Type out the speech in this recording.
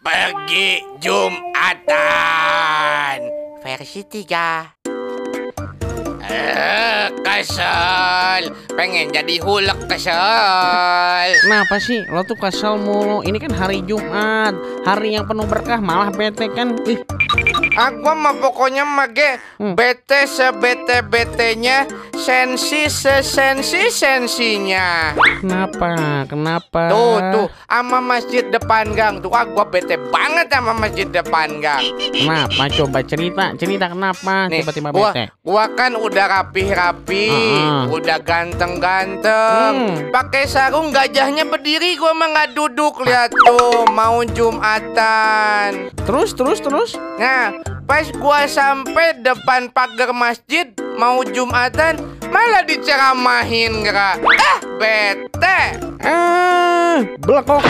pergi Jumatan. Versi 3 Eh, kesel. Pengen jadi hulek kesel. Kenapa sih? Lo tuh kesel mulu? Ini kan hari Jumat, hari yang penuh berkah malah bete kan? Ih, Aku mah pokoknya mage Hmm. bete sebete-betenya sensi sesensi sensinya kenapa? Kenapa? Tuh tuh sama masjid depan gang tuh ah gua bete banget sama masjid depan gang Kenapa? Coba cerita, cerita kenapa Nih, tiba-tiba gua, bete? gua kan udah rapi-rapi, ah. udah ganteng-ganteng. Hmm. Pakai sarung gajahnya berdiri, gua mah nggak duduk lihat tuh mau jumatan. Terus, terus, terus? Nah, pas gua sampai depan pagar masjid mau jumatan, malah diceramahin gerak. Ah, bete. Eh, belakok.